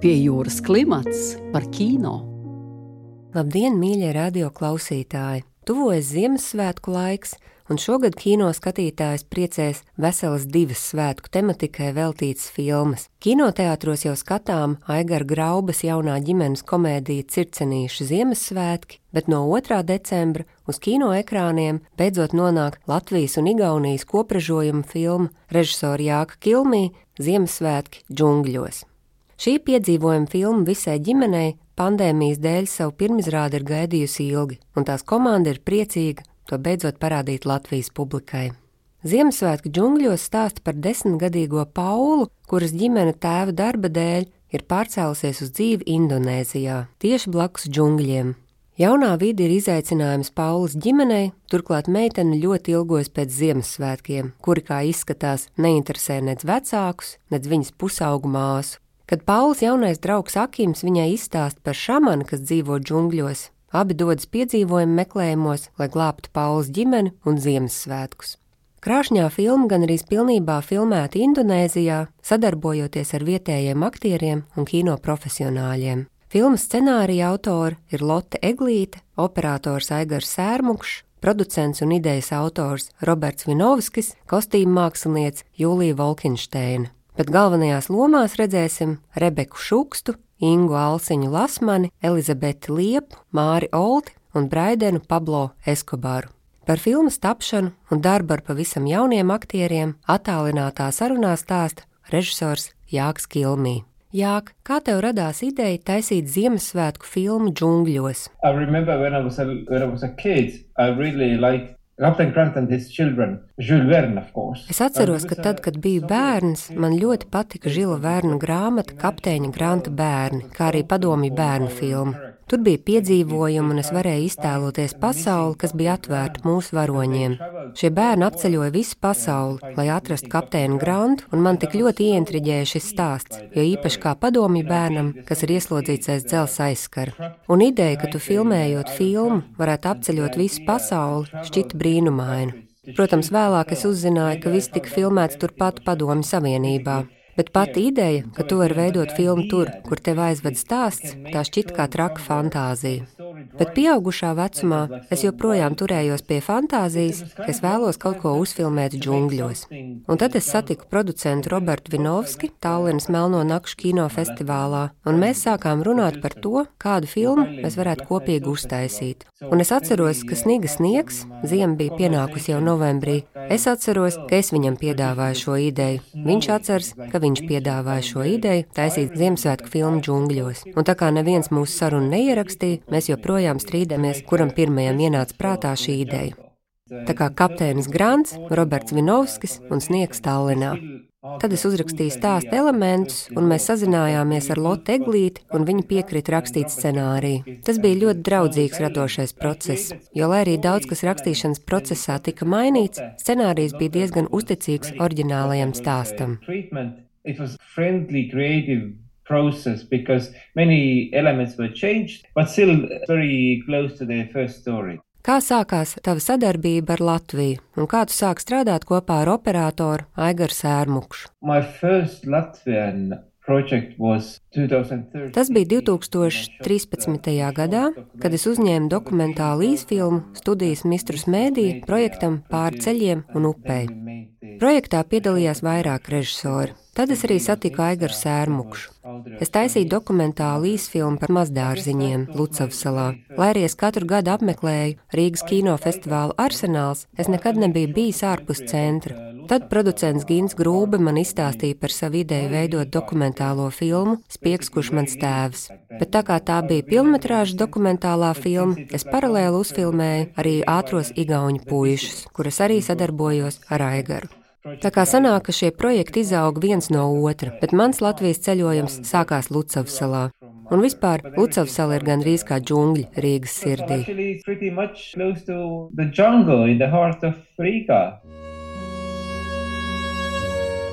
Pie jūras klimats par kino. Labdien, mīļie radio klausītāji! Tuvojas Ziemassvētku laiks, un šogad kino skatītājs priecēs veselas divas svētku tematikai veltītas filmas. Kinoteātros jau skatām Aigara Graubas jaunā ģimenes komēdija Circenīša Ziemassvētki, bet no 2. decembra uz kino ekrāniem beidzot nonāk Latvijas un Igaunijas kopražojuma filma režisora Jāka Kilmī Ziemassvētki džungļos. Šī piedzīvojuma filma visai ģimenei pandēmijas dēļ savu pirmizrādi ir gaidījusi ilgi, un tās komanda ir priecīga to beidzot parādīt Latvijas publikai. Ziemassvētku džungļos stāsta par desmitgadīgo Paulu, kuras ģimene tēva darba dēļ ir pārcēlusies uz dzīvi Indonēzijā, tieši blakus džungļiem. Jaunā vide ir izaicinājums Paulas ģimenei, turklāt meitene ļoti ilgojas pēc Ziemassvētkiem, kuri, kā izskatās, neinteresē nec vecākus, nec viņas pusaugu māsu. Kad Pauls jaunais draugs Akims viņai izstāsta par šamanu, kas dzīvo džungļos, abi dodas piedzīvojumu meklējumos, lai glābtu Pauls ģimeni un Ziemassvētkus. Krāšņā filma gan arī pilnībā filmēta Indonēzijā, sadarbojoties ar vietējiem aktieriem un kino profesionāļiem. Filmas scenārija autori ir Lotte Eglīte, operators Aigars Sērmukšs, producents un idejas autors Roberts Vinovskis, kostīm māksliniece Jūlija Volkinšteina bet galvenajās lomās redzēsim Rebeku Šukstu, Ingu Alsiņu Lasmani, Elizabeti Liepu, Māri Olti un Braidenu Pablo Eskobaru. Par filmas tapšanu un darbu ar pavisam jauniem aktieriem attālinātā sarunā stāsta režisors Jāks Kilmī. Jāk, kā tev radās ideja taisīt Ziemassvētku filmu džungļos? I remember when I was a, when I was a kid, I really liked Es atceros, ka tad, kad biju bērns, man ļoti patika Žila Vērna grāmata Kapteiņa Granta bērni, kā arī padomju bērnu filma. Tur bija piedzīvojumi, un es varēju iztēloties pasauli, kas bija atvērta mūsu varoņiem. Šie bērni apceļoja visu pasauli, lai atrastu kapteini Grantu, un man tik ļoti ieintriģēja šis stāsts, jo īpaši kā padomju bērnam, kas ir ieslodzīts aiz dzelzs aizskara. Un ideja, ka tu filmējot filmu, varētu apceļot visu pasauli, šķita brīnumaina. Protams, vēlāk es uzzināju, ka viss tika filmēts turpat Padomju Savienībā. Bet pati ideja, ka tu vari veidot filmu tur, kur tev aizved stāsts, tā šķita kā traka fantāzija. Bet pieaugušā vecumā es joprojām turējos pie fantāzijas, ka es vēlos kaut ko uzfilmēt džungļos. Un tad es satiku producentu Robertu Vinovski Tallinas Melno Nakšu kino festivālā, un mēs sākām runāt par to, kādu filmu mēs varētu kopīgi uztaisīt. Un es atceros, ka sniga sniegs, ziema bija pienākusi jau novembrī. Es atceros, ka es viņam piedāvāju šo ideju. Viņš atceras, ka viņš piedāvāja šo ideju taisīt Ziemassvētku filmu džungļos. Un tā kā neviens mūsu sarunu neierakstīja, mēs joprojām joprojām strīdamies, kuram pirmajam ienāca prātā šī ideja. Tā kā kapteinis Grants, Roberts Vinovskis un Sniegs Tallinā. Tad es uzrakstīju stāstu elementus, un mēs sazinājāmies ar Lotte Eglīti, un viņa piekrita rakstīt scenāriju. Tas bija ļoti draudzīgs radošais process, jo, lai arī daudz kas rakstīšanas procesā tika mainīts, scenārijs bija diezgan uzticīgs oriģinālajam stāstam. It was friendly, creative process because many elements were changed, but still very close to the first story. Kā sākās tava sadarbība ar Latviju, un kā tu sāki strādāt kopā ar operatoru Aigaru Sērmukšu? Tas bija 2013. gadā, kad es uzņēmu dokumentālu īsfilmu studijas Mistrus Mēdī projektam pāri ceļiem un upei. Projektā piedalījās vairāk režisori. Tad es arī satiku Aigaru Sērmukšu. Es taisīju dokumentālu īsfilmu par mazdārziņiem Lucavsalā. Lai arī es katru gadu apmeklēju Rīgas kinofestivālu arsenāls, es nekad nebiju bijis ārpus centra. Tad producents Gins Grūbe man izstāstīja par savu ideju veidot dokumentālo filmu Spiegs, kurš mans tēvs. Bet tā kā tā bija pilnmetrāža dokumentālā filma, es paralēli uzfilmēju arī ātros igauņu puišus, kuras arī sadarbojos ar Aigaru. Tā kā sanāk, ka šie projekti izauga viens no otra, bet mans Latvijas ceļojums sākās Lucavas salā. Un vispār Lucavas sala ir gandrīz kā džungļi Rīgas sirdī.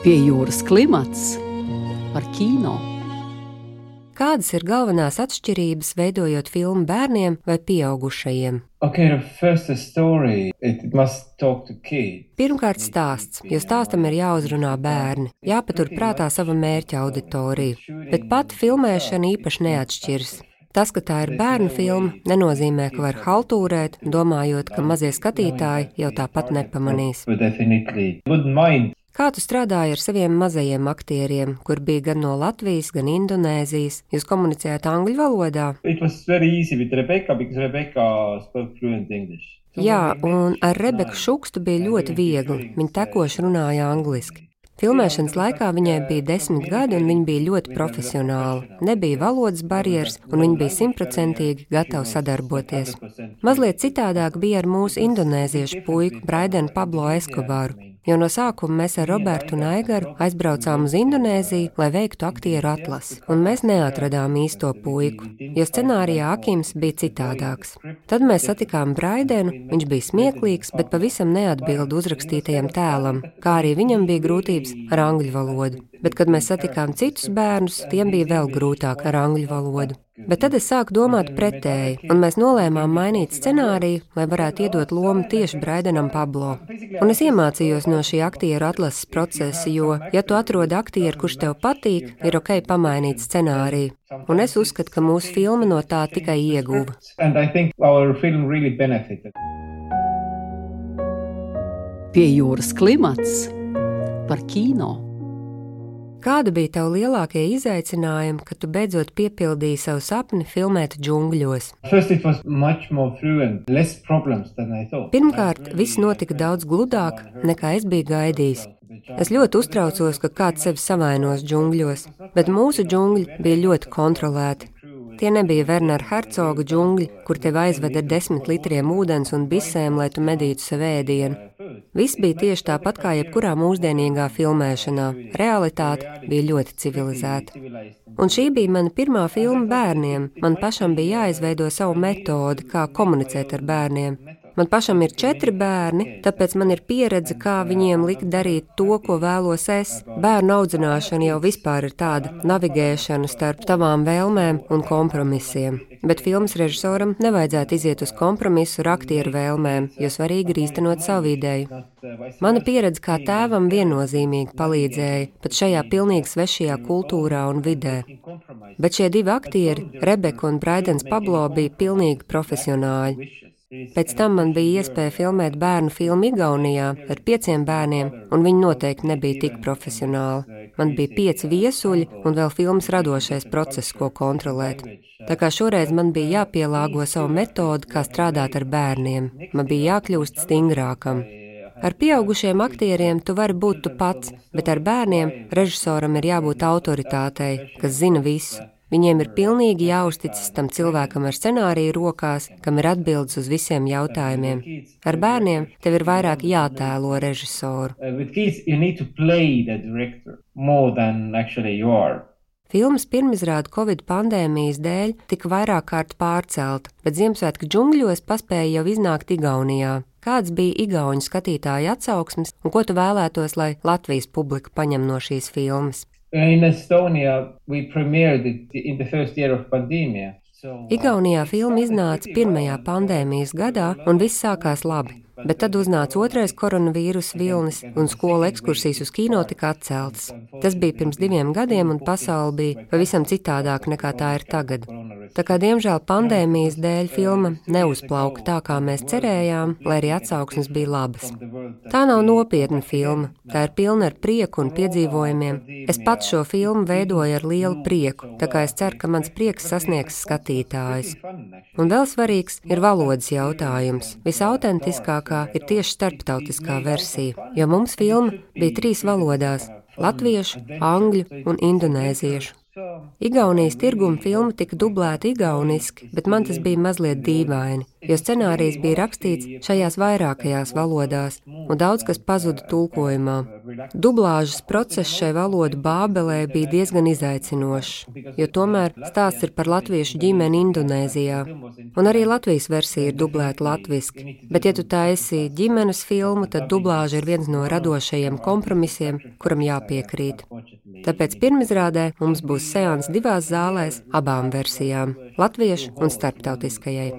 Pie jūras klimats par kino. Kādas ir galvenās atšķirības veidojot filmu bērniem vai pieaugušajiem? Okay, story, Pirmkārt, stāsts, jo stāstam ir jāuzrunā bērni, jāpatur prātā sava mērķa auditorija, bet pati filmēšana īpaši neatšķiras. Tas, ka tā ir bērnu filma, nenozīmē, ka var haltūrēt, domājot, ka mazie skatītāji jau tāpat nepamanīs. Kā tu strādāji ar saviem mazajiem aktieriem, kur bija gan no Latvijas, gan Indonēzijas? Jūs komunicējāt angļu valodā? Rebecca, Rebecca Jā, un ar Rebeku Šukstu bija ļoti viegli. Viņa tekoši runāja angliski. Filmēšanas laikā viņai bija desmit gadi, un viņa bija ļoti profesionāla. Nebija valodas barjeras, un viņa bija simtprocentīgi gatava sadarboties. Mazliet citādāk bija ar mūsu indonēziešu puiku Braidenu Pablo Escobaru jo no sākuma mēs ar Robertu Naigaru aizbraucām uz Indonēziju, lai veiktu aktieru atlasi, un mēs neatradām īsto puiku, jo scenārijā Akims bija citādāks. Tad mēs satikām Braidenu, viņš bija smieklīgs, bet pavisam neatbild uzrakstītajam tēlam, kā arī viņam bija grūtības ar angļu valodu. Bet, kad mēs satikām citus bērnus, tiem bija vēl grūtāk ar angļu valodu. Bet tad es sāku domāt pretēji, un mēs nolēmām mainīt scenāriju, lai varētu iedot lomu tieši Braidenam Pablo. Un es iemācījos no šī aktieru atlases procesa, jo, ja tu atrodi aktieru, kurš tev patīk, ir ok pamainīt scenāriju. Un es uzskatu, ka mūsu filma no tā tikai ieguva. Pie jūras klimats par kino. Kāda bija tava lielākie izaicinājumi, kad tu beidzot piepildīji savu sapni filmēt džungļos? Pirmkārt, viss notika daudz gludāk, nekā es biju gaidījis. Es ļoti uztraucos, ka kāds sevi savainos džungļos, bet mūsu džungļi bija ļoti kontrolēti. Tie nebija Wernera Hercoga džungļi, kur tev aizved ar desmit litriem ūdens un bisēm, lai tu medītu sev ēdienu. Viss bija tieši tāpat kā jebkurā mūsdienīgā filmēšanā. Realitāte bija ļoti civilizēta. Un šī bija mana pirmā filma bērniem. Man pašam bija jāizveido savu metodi, kā komunicēt ar bērniem. Man pašam ir četri bērni, tāpēc man ir pieredze, kā viņiem likt darīt to, ko vēlos es. Bērnu audzināšana jau vispār ir tāda navigēšana starp tavām vēlmēm un kompromisiem. Bet filmas režisoram nevajadzētu iziet uz kompromisu ar aktieru vēlmēm, jo svarīgi ir īstenot savu ideju. Mana pieredze kā tēvam viennozīmīgi palīdzēja pat šajā pilnīgi svešajā kultūrā un vidē. Bet šie divi aktieri, Rebeka un Braidens Pablo, bija pilnīgi profesionāļi. Pēc tam man bija iespēja filmēt bērnu filmu Igaunijā ar pieciem bērniem, un viņi noteikti nebija tik profesionāli. Man bija pieci viesuļi un vēl filmas radošais process, ko kontrolēt. Tā kā šoreiz man bija jāpielāgo savu metodu, kā strādāt ar bērniem, man bija jākļūst stingrākam. Ar pieaugušiem aktieriem tu vari būt tu pats, bet ar bērniem režisoram ir jābūt autoritātei, kas zina visu. Viņiem ir pilnīgi jāuzticas tam cilvēkam ar scenāriju rokās, kam ir atbildes uz visiem jautājumiem. Ar bērniem tev ir vairāk jātēlo režisoru. Uh, Filmas pirmizrāde Covid pandēmijas dēļ tika vairāk kārt pārcelta, bet Ziemassvētku džungļos paspēja jau iznākt Igaunijā. Kāds bija Igaunijas skatītāja atsauksmes un ko tu vēlētos, lai Latvijas publika paņem no šīs filmas? In Estonia, we premiered it in the first year of pandemia. Igaunijā filma iznāca pirmajā pandēmijas gadā, un viss sākās labi. Bet tad uznāca otrais koronavīrusa vilnis, un skolu ekskursijas uz kino tika atceltas. Tas bija pirms diviem gadiem, un pasaule bija pavisam citādāka nekā tā ir tagad. Tā kā diemžēl pandēmijas dēļ filma neuzplauka tā, kā mēs cerējām, lai arī atsauksmes bija labas. Tā nav nopietna filma, tā ir pilna ar prieku un piedzīvojumiem. Es pats šo filmu veidoju ar lielu prieku, tā kā es ceru, ka mans prieks sasniegs skatītājus. Un vēl svarīgs ir valodas jautājums. Visautentiskāk labākā ir tieši starptautiskā versija, jo mums filma bija trīs valodās - latviešu, angļu un indonēziešu. Igaunijas tirguma filma tika dublēta igauniski, bet man tas bija mazliet dīvaini, jo scenārijs bija rakstīts šajās vairākajās valodās, un daudz kas pazuda tulkojumā. Dublāžas process šai valodu bābelē bija diezgan izaicinošs, jo tomēr stāsts ir par latviešu ģimeni Indonēzijā, un arī Latvijas versija ir dublēta latviski, bet ja tu taisi ģimenes filmu, tad dublāža ir viens no radošajiem kompromisiem, kuram jāpiekrīt. Tāpēc pirmizrādē mums būs seans divās zālēs, abām versijām - latviešu un starptautiskajai.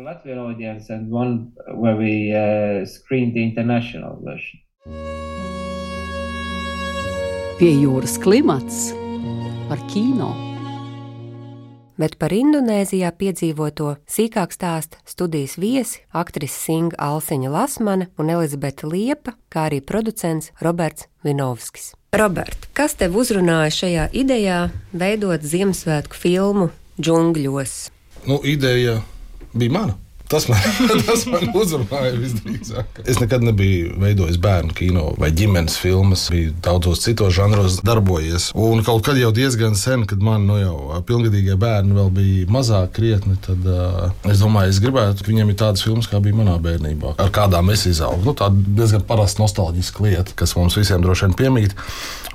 Pie jūras klimats par kino bet par Indonēzijā piedzīvoto sīkāk stāsta studijas viesi, aktrise Singa Alseņa Lasmane un Elizabete Liepa, kā arī producents Roberts Vinovskis. Robert, kas tev uzrunāja šajā idejā veidot Ziemassvētku filmu Džungļos? Nu, ideja bija mana. Tas man, tas man uzrunāja visdrīzāk. Es nekad nebiju veidojis bērnu kino vai ģimenes filmas, biju daudzos citos žanros darbojies. Un kaut kad jau diezgan sen, kad man nu, jau pilngadīgie bērni vēl bija mazāk krietni, tad uh, es domāju, es gribētu, ka viņiem ir tādas filmas, kā bija manā bērnībā, ar kādām es izaugu. Nu, tā diezgan parasta nostalģiska lieta, kas mums visiem droši vien piemīt.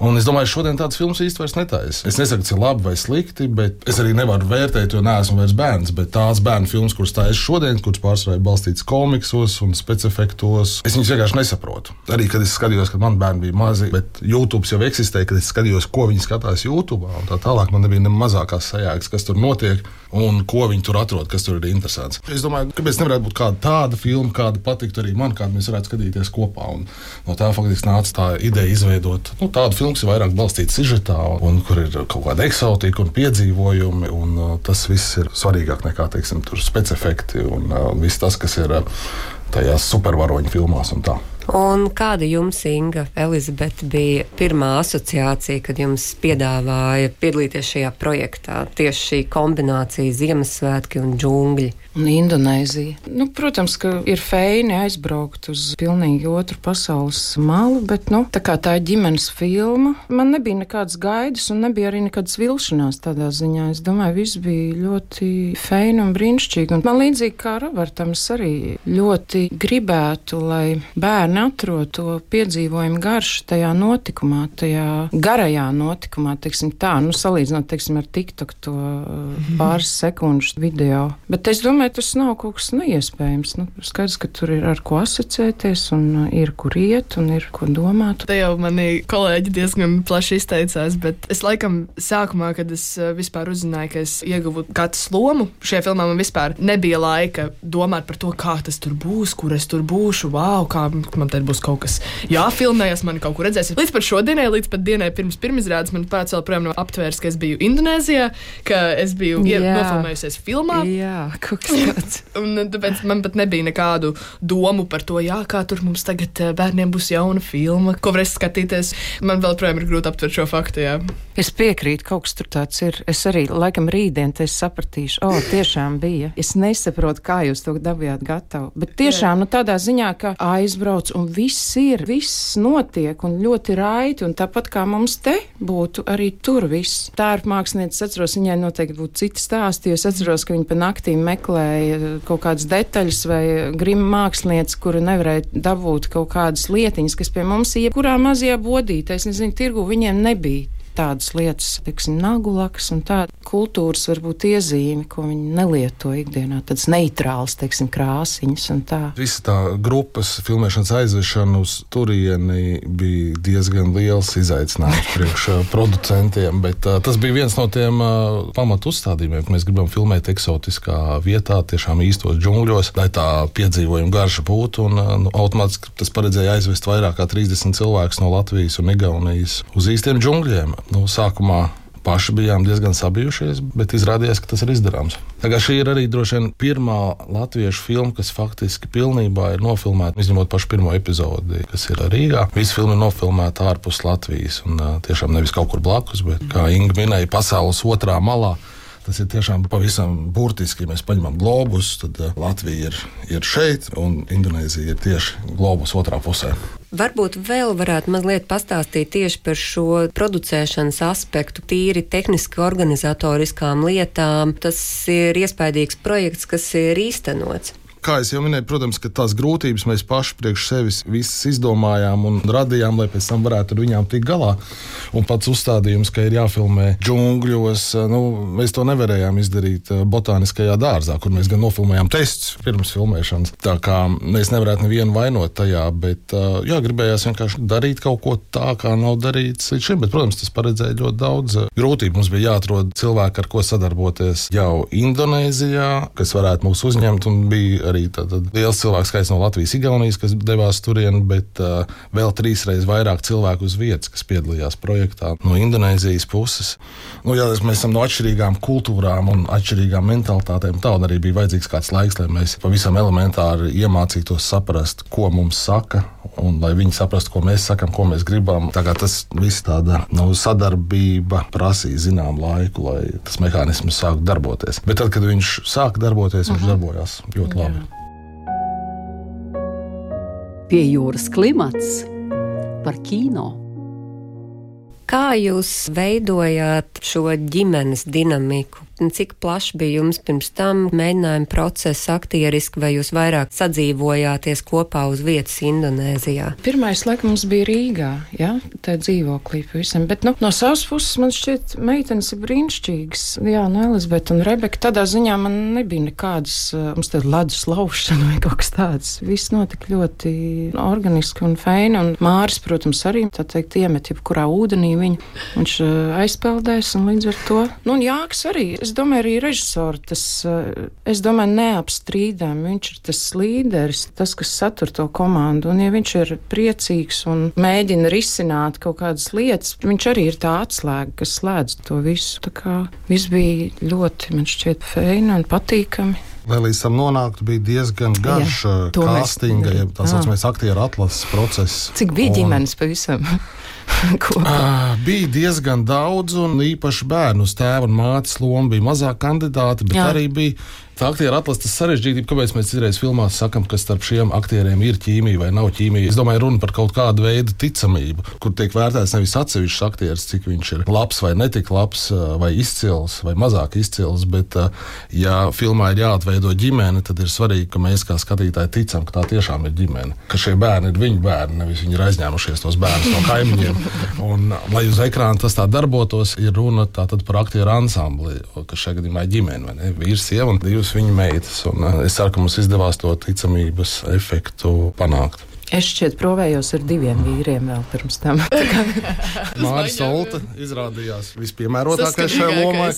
Un es domāju, šodien tādas filmas īstenībā vairs netaisa. Es nesaku, cik labi vai slikti, bet es arī nevaru vērtēt, jo neesmu vairs bērns. Bet tās bērnu filmas, kuras es šodien, kuras pārsvarā ir balstītas komiksos un specifektos. Es viņus vienkārši nesaprotu. Arī kad es skatījos, kad man bērni bija mazi, bet YouTube jau eksistēja, kad es skatījos, ko viņi skatās YouTube. Tā tālāk man nebija ne mazākās sajēgas, kas tur notiek un ko viņi tur atrod, kas tur ir interesants. Es domāju, kāpēc nevarētu būt kāda tāda filma, kāda patiktu arī man, kādu mēs varētu skatīties kopā. Un no tā faktiski nāca tā ideja izveidot nu, tādu filmu, kas ir vairāk balstīta sižetā, un kur ir kaut kāda eksotika un piedzīvojumi. Un, uh, tas viss ir svarīgāk nekā teiksim, specifekti un uh, viss tas, kas ir uh, tajās supervaroņu filmās un tā. Un kāda jums, Inga, Elizabete, bija pirmā asociācija, kad jums piedāvāja piedalīties šajā projektā? Tieši šī kombinācija Ziemassvētki un džungļi. Un Indonēzija. Nu, protams, ka ir feini aizbraukt uz pilnīgi otru pasaules malu, bet nu, tā kā tā ir ģimenes filma, man nebija nekādas gaidas un nebija arī nekādas vilšanās tādā ziņā. Es domāju, viss bija ļoti feini un brīnišķīgi. Un man līdzīgi kā Robertam, es arī ļoti gribētu, lai bērni atrod to piedzīvojumu garšu tajā notikumā, tajā garajā notikumā, teiksim tā, nu, salīdzinot, teiksim, ar TikTok to mhm. pāris sekundžu video. Bet es domāju, tas nav kaut kas neiespējams. Nu, skaidrs, ka tur ir ar ko asociēties un uh, ir kur iet un ir ko domāt. Te jau mani kolēģi diezgan plaši izteicās, bet es laikam sākumā, kad es uh, vispār uzzināju, ka es ieguvu katru lomu šajā filmā, man vispār nebija laika domāt par to, kā tas tur būs, kur es tur būšu, wow, kā man te būs kaut kas jāfilmējas, man kaut kur redzēs. Līdz pat šodienai, līdz pat dienai pirms pirmizrādes, man pats joprojām nav aptvērs, ka es biju Indonēzijā, ka es biju nofilmējusies filmā. Jā, kaut kas. un tāpēc man pat nebija nekādu domu par to, jā, kā tur mums tagad eh, bērniem būs jauna filma, ko varēs skatīties. Man vēl projām ir grūti aptvert šo faktu. Jā. Es piekrītu, kaut kas tur tāds ir. Es arī laikam rītdien sapratīšu, o, oh, tiešām bija. Es nesaprotu, kā jūs to dabījāt gatavu. Bet tiešām, nu, tādā ziņā, ka aizbrauc un viss ir, viss notiek un ļoti raiti, un tāpat kā mums te būtu arī tur viss. Tā ir mākslinieca, atceros, viņai noteikti būtu citi stāsti, es atceros, ka viņa pa naktīm meklēja kaut kādas detaļas vai grima mākslinieca, kura nevarēja dabūt kaut kādas lietiņas, kas pie mums jebkurā mazajā bodītē, es nezinu, tirgu viņiem nebija tādas lietas, piemēram, nagulakas un tāda kultūras varbūt iezīme, ko viņi nelieto ikdienā, tādas neitrālas, teiksim, krāsiņas un tā. Visa tā grupas filmēšanas aizvešana uz turieni bija diezgan liels izaicinājums priekš producentiem, bet uh, tas bija viens no tiem uh, pamatu uzstādījumiem, ka mēs gribam filmēt eksotiskā vietā, tiešām īstos džungļos, lai tā piedzīvojuma garša būtu, un uh, nu, automātiski tas paredzēja aizvest vairāk kā 30 cilvēkus no Latvijas un Igaunijas uz īstiem džungļiem nu, sākumā paši bijām diezgan sabijušies, bet izrādījās, ka tas ir izdarāms. Tagad šī ir arī droši vien pirmā latviešu filma, kas faktiski pilnībā ir nofilmēta, izņemot pašu pirmo epizodi, kas ir Rīgā. Visa filma ir nofilmēta ārpus Latvijas, un tiešām nevis kaut kur blakus, bet, kā Inga minēja, pasaules otrā malā. Tas ir tiešām pavisam burtiski. Ja mēs paņemam globus, tad Latvija ir, ir šeit, un Indonēzija ir tieši globus otrā pusē. Varbūt vēl varētu mazliet pastāstīt tieši par šo producēšanas aspektu, tīri tehniski organizatoriskām lietām. Tas ir iespaidīgs projekts, kas ir īstenots. Kā jau minēju, protams, tās grūtības mēs paši priekš sevis visas izdomājām un radījām, lai pēc tam varētu ar viņām tikt galā. Un pats uzstādījums, ka ir jāfilmē džungļos, nu, mēs to nevarējām izdarīt eh, botāniskajā dārzā, kur mēs gan nofilmējām testus pirms filmēšanas. Tā kā mēs nevarētu nevienu vainot tajā, bet eh, jā, gribējās vienkārši darīt kaut ko tā, kā nav darīts līdz šim. Bet, protams, tas paredzēja ļoti daudz eh, grūtību. Mums bija jāatrod cilvēki, ar ko sadarboties jau Indonēzijā, kas varētu mūs uzņemt. Un bija arī liels cilvēku skaits no Latvijas, Igaunijas, kas devās turien, bet uh, vēl trīsreiz vairāk cilvēku uz vietas, kas piedalījās projektā no Indonēzijas puses. Nu, jā, mēs esam no atšķirīgām kultūrām un atšķirīgām mentalitātēm. Tā arī bija vajadzīgs kāds laiks, lai mēs pavisam elementāri iemācītos saprast, ko mums saka, un lai viņi saprastu, ko mēs sakām, ko mēs gribam. Tas viss tāda nu, sadarbība prasīja zinām laiku, lai tas mehānisms sāktu darboties. Bet tad, kad viņš sāka darboties, viņš Aha. darbojās ļoti labi. Pie jūras klimats par kino. Kā jūs veidojāt šo ģimenes dinamiku? Cik plašs bija jums pirms tam mēģinājuma process aktieriski, vai jūs vairāk sadzīvojāties kopā uz vietas Indonēzijā? Pirmais, laikam, mums bija Rīgā, jā, tā dzīvoklī pavisam, bet, nu, no savas puses man šķiet meitenes ir brīnišķīgas, jā, no Elizabete un Rebeka, tādā ziņā man nebija nekādas, mums te ledus laušana vai kaut kas tāds. Viss notika ļoti organiski un feini, un Māris, protams, arī, tā teikt, iemet jebkurā ūdenī viņu, viņš aizpeldēs, un līdz ar to, nu, un Jāks arī, es domāju, arī režisori tas, eh, es domāju, neapstrīdami. Viņš ir tas līderis, tas, kas satur to komandu. Un, ja viņš ir priecīgs un mēģina risināt kaut kādas lietas, viņš arī ir tā atslēga, kas slēdz to visu. Tā kā viss bija ļoti, man šķiet, feini un patīkami. Lai līdz tam nonāktu, bija diezgan garš castinga, eh, jeb tā saucamais aktieru atlases process. Cik bija un... ģimenes pavisam? uh, bija diezgan daudz, un īpaši bērnu tēva un mātes loma bija mazāk kandidāti, bet Jā. arī bija tā aktieru atlases sarežģītība, kāpēc mēs citreiz filmās sakām, ka starp šiem aktieriem ir ķīmija vai nav ķīmija. Es domāju, runa par kaut kādu veidu ticamību, kur tiek vērtēts nevis atsevišķs aktieris, cik viņš ir labs vai netik labs, vai izcils vai mazāk izcils, bet, ja filmā ir jāatveido ģimene, tad ir svarīgi, ka mēs kā skatītāji ticam, ka tā tiešām ir ģimene, ka šie bērni ir viņu bērni, nevis viņi ir aizņēmušies tos bērnus no kaimiņiem. Un, lai uz ekrāna tas tā darbotos, ir runa par aktieru ansambli, kas šajā gadījumā ir ģimene, vīrs, sieva un divas divas viņa meitas. Un, uh, es ceru, ka mums izdevās to ticamības efektu panākt. Es šķiet, provējos ar diviem vīriem vēl pirms tam. Mārcis Kalta izrādījās vispiemērotākais šai lomai.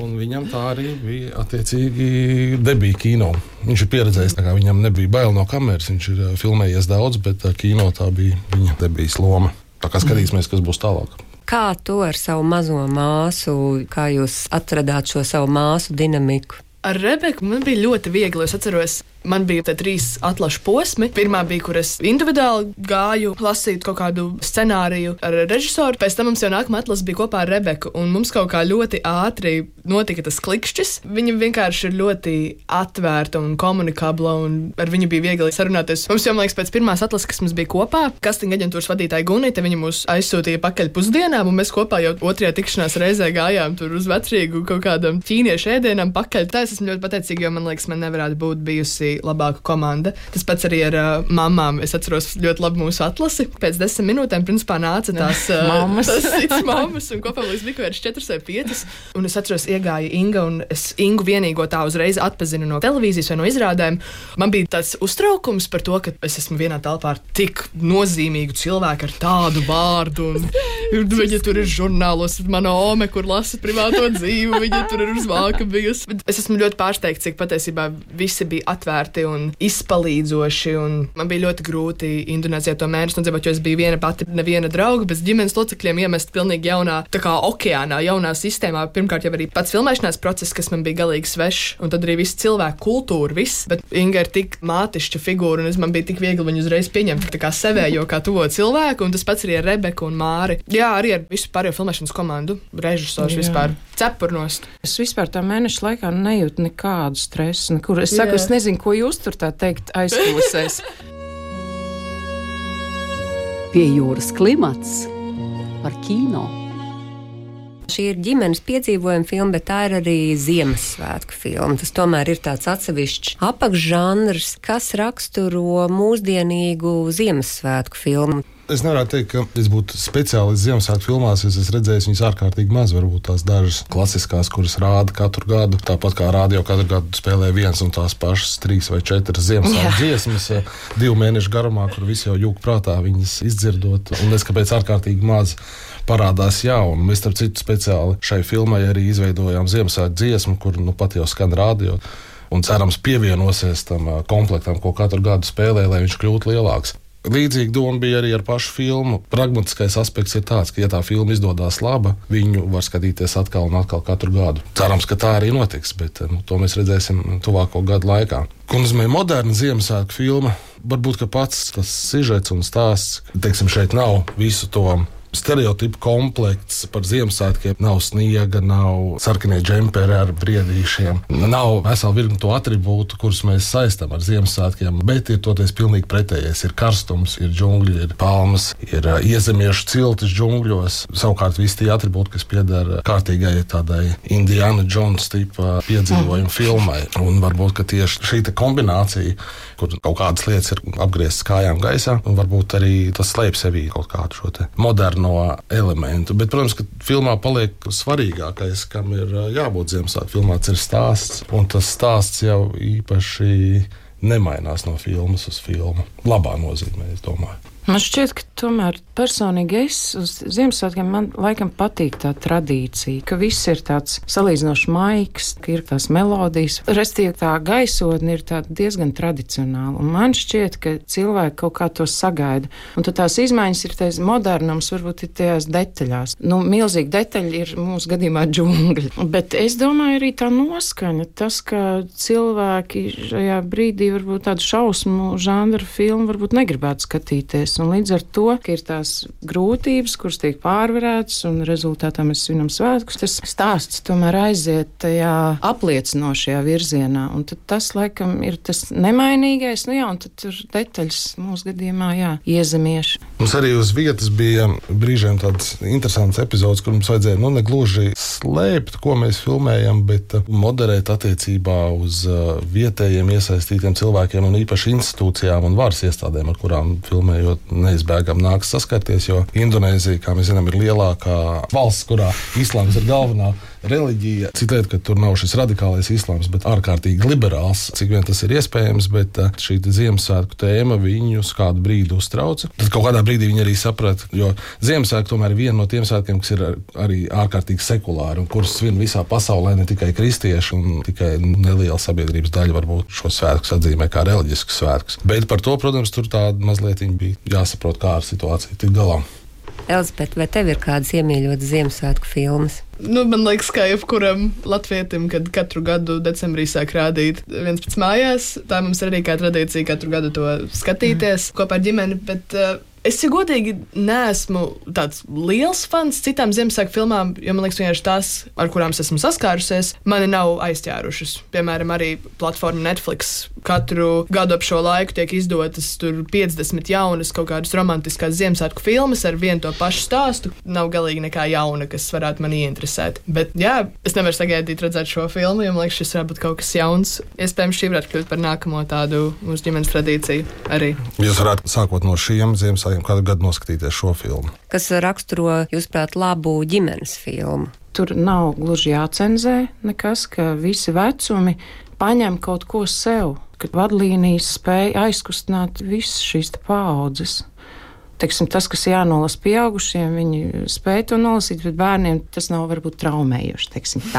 Un viņam tā arī bija attiecīgi debija kino. Viņš ir pieredzējis, ka viņam nebija bail no kameras. Viņš ir filmējies daudz, bet kino tā bija viņa debijas loma. Tā kā skatīsimies, kas būs tālāk. Kā to ar savu mazo māsu, kā jūs atradāt šo savu māsu dinamiku? Ar Rebeku man bija ļoti viegli. Es atceros, Man bija trīs atlašu posmi. Pirmā bija, kur es individuāli gāju, lasīt kaut kādu scenāriju ar režisoru. Pēc tam mums jau nākamā atlase bija kopā ar Rebeku. Un mums kaut kā ļoti ātri notika tas klikšķis. Viņa vienkārši ir ļoti atvērta un komunikabla, un ar viņu bija viegli sarunāties. Mums jau, man liekas, pēc pirmās atlases, kas mums bija kopā, kastinga aģentūras vadītāja Gunita, viņa mūs aizsūtīja pakaļ pusdienām, un mēs kopā jau otrajā tikšanās reizē gājām tur uz vecrīgu kaut kādam ķīniešu ēdienam pakaļ. Tā es esmu ļoti pateicīga, jo man liekas, man nevarētu būt bijusi labāka komanda. Tas pats arī ar uh, mamām. Es atceros ļoti labi mūsu atlasi. Pēc desmit minūtēm, principā, nāca tās uh, mammas, tas mammas un kopā mums bija kaut kādas četras vai piecas. Un es atceros, iegāja Inga, un es Ingu vienīgo tā uzreiz atpazinu no televīzijas vai no izrādēm. Man bija tāds uztraukums par to, ka es esmu vienā telpā ar tik nozīmīgu cilvēku ar tādu vārdu. Un, viņa tur ir žurnālos, mana ome, kur lasa privāto dzīvi, viņa tur ir uz vāka bijusi. Bet es esmu ļoti pārsteigts, cik patiesībā visi bija atvērti un izpalīdzoši. Un man bija ļoti grūti Indonēzijā to mēnesi nodzīvot, jo es biju viena pati, neviena drauga, bez ģimenes locekļiem iemest pilnīgi jaunā, tā kā okeānā, jaunā sistēmā. Pirmkārt, jau arī pats filmēšanās process, kas man bija galīgi svešs, un tad arī viss cilvēku kultūra, viss. Bet Inga ir tik mātišķa figūra, un es man bija tik viegli viņu uzreiz pieņemt kā sevējo, kā tuvo cilvēku, un tas pats arī ar Rebeku un Māri. Jā, arī ar visu pārējo filmēšanas komandu, režisors vispār cepurnos. Es vispār tā mēneša laikā nejūtu nekādu stresu, nekur. Es saku, Jā. es nezinu, ko ko jūs tur tā teikt aizklausēs? Pie jūras klimats par kino. Šī ir ģimenes piedzīvojuma filma, bet tā ir arī Ziemassvētku filma. Tas tomēr ir tāds atsevišķs apakšžanrs, kas raksturo mūsdienīgu Ziemassvētku filmu. Es nevaru teikt, ka es būtu speciālists Ziemassvētku filmās. Es esmu redzējis viņas ārkārtīgi maz. Varbūt tās dažas klasiskās, kuras rāda katru gadu. Tāpat kā rādio katru gadu spēlē viens un tās pašas trīs vai četras Ziemassvētku dziesmas, eh, divu mēnešu garumā, kur visi jau jūg prātā viņas izdzirdot. Un es kāpēc ārkārtīgi maz parādās jaunu. Mēs, starp citu, speciāli šai filmai arī izveidojām Ziemassvētku dziesmu, kur nu pat jau skan rādio un cerams pievienosies tam eh, komplektam, ko katru gadu spēlē, lai viņš kļūtu lielāks. Līdzīga doma bija arī ar pašu filmu. Pragmatiskais aspekts ir tāds, ka, ja tā filma izdodas laba, viņu var skatīties atkal un atkal katru gadu. Cerams, ka tā arī notiks, bet nu, to mēs redzēsim tuvāko gadu laikā. Kundzmē moderna Ziemassvētku filma. Varbūt pats tas sižets un stāsts, teiksim, šeit nav visu to stereotipu komplekts par Ziemassvētkiem. Nav sniega, nav sarkanie džemperi ar briedīšiem, nav vesela virkne to attribūtu, kurus mēs saistām ar Ziemassvētkiem. Bet ir toties pilnīgi pretējais. Ir karstums, ir džungļi, ir palmas, ir iezemiešu ciltis džungļos. Savukārt visi tie attribūti, kas pieder kārtīgai tādai Indiana Jones tipa piedzīvojumu filmai. Un varbūt tieši šī kombinācija, kur kaut kādas lietas ir apgrieztas kājām gaisā, un varbūt arī tas slēpj sevī kaut kādu šo moderno elementu. Bet, protams, ka filmā paliek svarīgākais, kam ir jābūt Ziemassvētku filmā, ir stāsts. Un tas stāsts jau īpaši nemainās no filmas uz filmu. Labā nozīmē, es domāju. Man šķiet, ka tomēr personīgi es uz Ziemassvētkiem man laikam patīk tā tradīcija, ka viss ir tāds salīdzinoši maigs, ka ir tās melodijas. Restīvi tā gaisotne ir diezgan tradicionāla. Un man šķiet, ka cilvēki kaut kā to sagaida. Un tad tās izmaiņas ir tās modernums, varbūt ir tajās detaļās. Nu, milzīgi detaļi ir mūsu gadījumā džungļi. Bet es domāju arī tā noskaņa, tas, ka cilvēki šajā brīdī varbūt tādu šausmu žanru filmu varbūt negribētu skatīties darboties. Un līdz ar to, ka ir tās grūtības, kuras tiek pārvarētas, un rezultātā mēs svinam svētkus, tas stāsts tomēr aiziet tajā apliecinošajā virzienā. Un tas, laikam, ir tas nemainīgais, nu jā, un tad tur detaļas mūsu gadījumā, jā, iezemieši. Mums arī uz vietas bija brīžiem tāds interesants epizods, kur mums vajadzēja, nu, ne gluži slēpt, ko mēs filmējam, bet uh, moderēt attiecībā uz uh, vietējiem iesaistītiem cilvēkiem un īpaši institūcijām un varas iestādēm, ar kurām filmējot neizbēgami nāks saskarties, jo Indonēzija, kā mēs zinām, ir lielākā valsts, kurā islāms ir galvenā reliģija. Lieta, ka tur nav šis radikālais islāms, bet ārkārtīgi liberāls, cik vien tas ir iespējams. Bet eh, šī Ziemassvētku tēma viņus kādu brīdi uztrauca. Tad kaut kādā brīdī viņi arī saprata, jo Ziemassvētku tomēr ir viena no tiem svētkiem, kas ir arī ārkārtīgi sekulāri un kurus svin visā pasaulē, ne tikai kristieši un tikai neliela sabiedrības daļa varbūt šo svētku atzīmē kā reliģiskus svētkus. Bet par to, protams, tur tāda mazliet bija jāsaprot, kā ar situāciju tikt galā. Elzbiet, vai tev ir kādas iemīļotas Ziemassvētku filmas? Nu, man liekas, ka jebkuram latvietim, kad katru gadu decembrī sāk rādīt viens pats mājās, tā mums ir arī kā tradīcija katru gadu to skatīties mm. kopā ar ģimeni. Bet, uh, Es, ja godīgi, neesmu tāds liels fans citām Ziemassvētku filmām, jo man liekas, vienkārši tās, ar kurām es esmu saskārusies, mani nav aizķērušas. Piemēram, arī platforma Netflix katru gadu ap šo laiku tiek izdotas 50 jaunas kaut kādas romantiskas Ziemassvētku filmas ar vienu to pašu stāstu. Nav galīgi nekā jauna, kas varētu mani ieinteresēt. Bet, jā, es nevaru sagaidīt redzēt šo filmu, jo man liekas, šis varētu būt kaut kas jauns. Iespējams, šī varētu kļūt par nākamo tādu mūsu ģimenes tradīciju arī. Jūs varētu sākot no šiem Ziemassvētku vecākiem kādu gadu noskatīties šo filmu. Kas raksturo, jūsuprāt, labu ģimenes filmu? Tur nav gluži jācenzē nekas, ka visi vecumi paņem kaut ko sev, ka vadlīnijas spēja aizkustināt visas šīs paudzes teiksim, tas, kas jānolasa pieaugušiem, viņi spēj to nolasīt, bet bērniem tas nav varbūt traumējoši.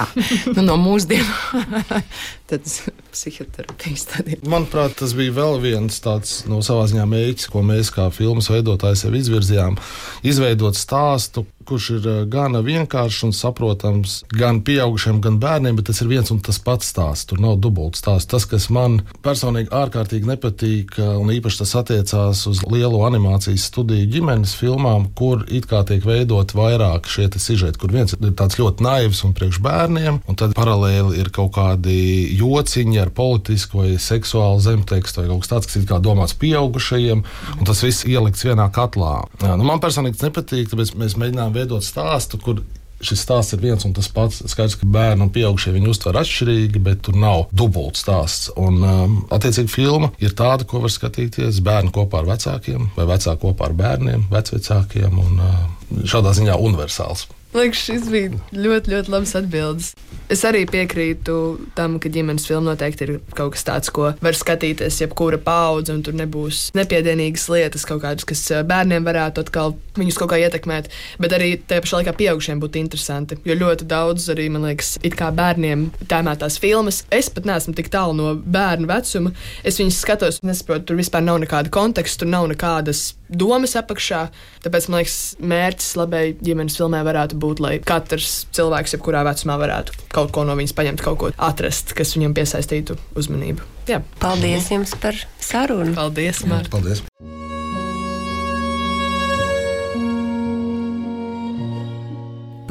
nu, no mūsdienu psihoterapijas stadija. Manuprāt, tas bija vēl viens tāds no savā ziņā mēģis, ko mēs kā filmas veidotāji sev izvirzījām. Izveidot stāstu, kurš ir eh, gan vienkāršs un saprotams gan pieaugušiem, gan bērniem, bet tas ir viens un tas pats stāsts. Tur nav dubults stāsts. Tas, kas man personīgi ārkārtīgi nepatīk, eh, un īpaši tas attiecās uz lielu animācijas studiju ģimenes filmām, kur it kā tiek veidot vairāk šie sižeti, kur viens ir tāds ļoti naivs un priekš bērniem, un tad paralēli ir kaut kādi jociņi ar politisku vai seksuālu zemtekstu vai kaut kas tāds, kas ir domāts pieaugušajiem, un tas viss ielikts vienā katlā. Jā, nu, man personīgi tas nepatīk, tāpēc mēs mēģinām veidot stāstu, kur šis stāsts ir viens un tas pats. Skaidrs, ka bērni un pieaugušie viņu uztver atšķirīgi, bet tur nav dubults stāsts. Un, um, attiecīgi, filma ir tāda, ko var skatīties bērni kopā ar vecākiem vai vecāki kopā ar bērniem, vecvecākiem un uh, šādā ziņā universāls. Liekas, šis bija ļoti, ļoti labs atbildes. Es arī piekrītu tam, ka ģimenes filma noteikti ir kaut kas tāds, ko var skatīties jebkura paudze, un tur nebūs nepiedienīgas lietas, kaut kādas, kas eh, bērniem varētu atkal viņus kaut kā ietekmēt, bet arī tajā pašā laikā pieaugušiem būtu interesanti. Jo ļoti daudz arī, man liekas, it kā bērniem tēmētās filmas. Es pat neesmu tik tālu no bērnu vecuma. Es viņus skatos, nesaprotu, tur vispār nav nekāda konteksta, tur nav nekādas domas apakšā. Tāpēc man liekas, mērķis labai ģimenes filmai varētu būt, lai katrs cilvēks, jebkurā vecumā, varētu kaut ko no viņas paņemt, kaut ko atrast, kas viņam piesaistītu uzmanību. Jā. Paldies jums par sarunu! Paldies, Mārta! Paldies!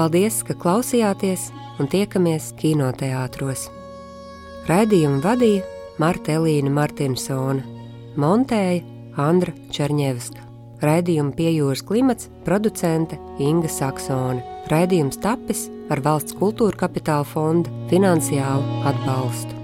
Paldies, ka klausījāties un tiekamies kinoteātros. Raidījumu vadīja Marta Elīna Martinsona, montēja Andra Černievska. Raidījuma piejūras klimats producente Inga Saksone. Raidījums tapis ar valsts kultūra kapitāla fonda finansiālu atbalstu.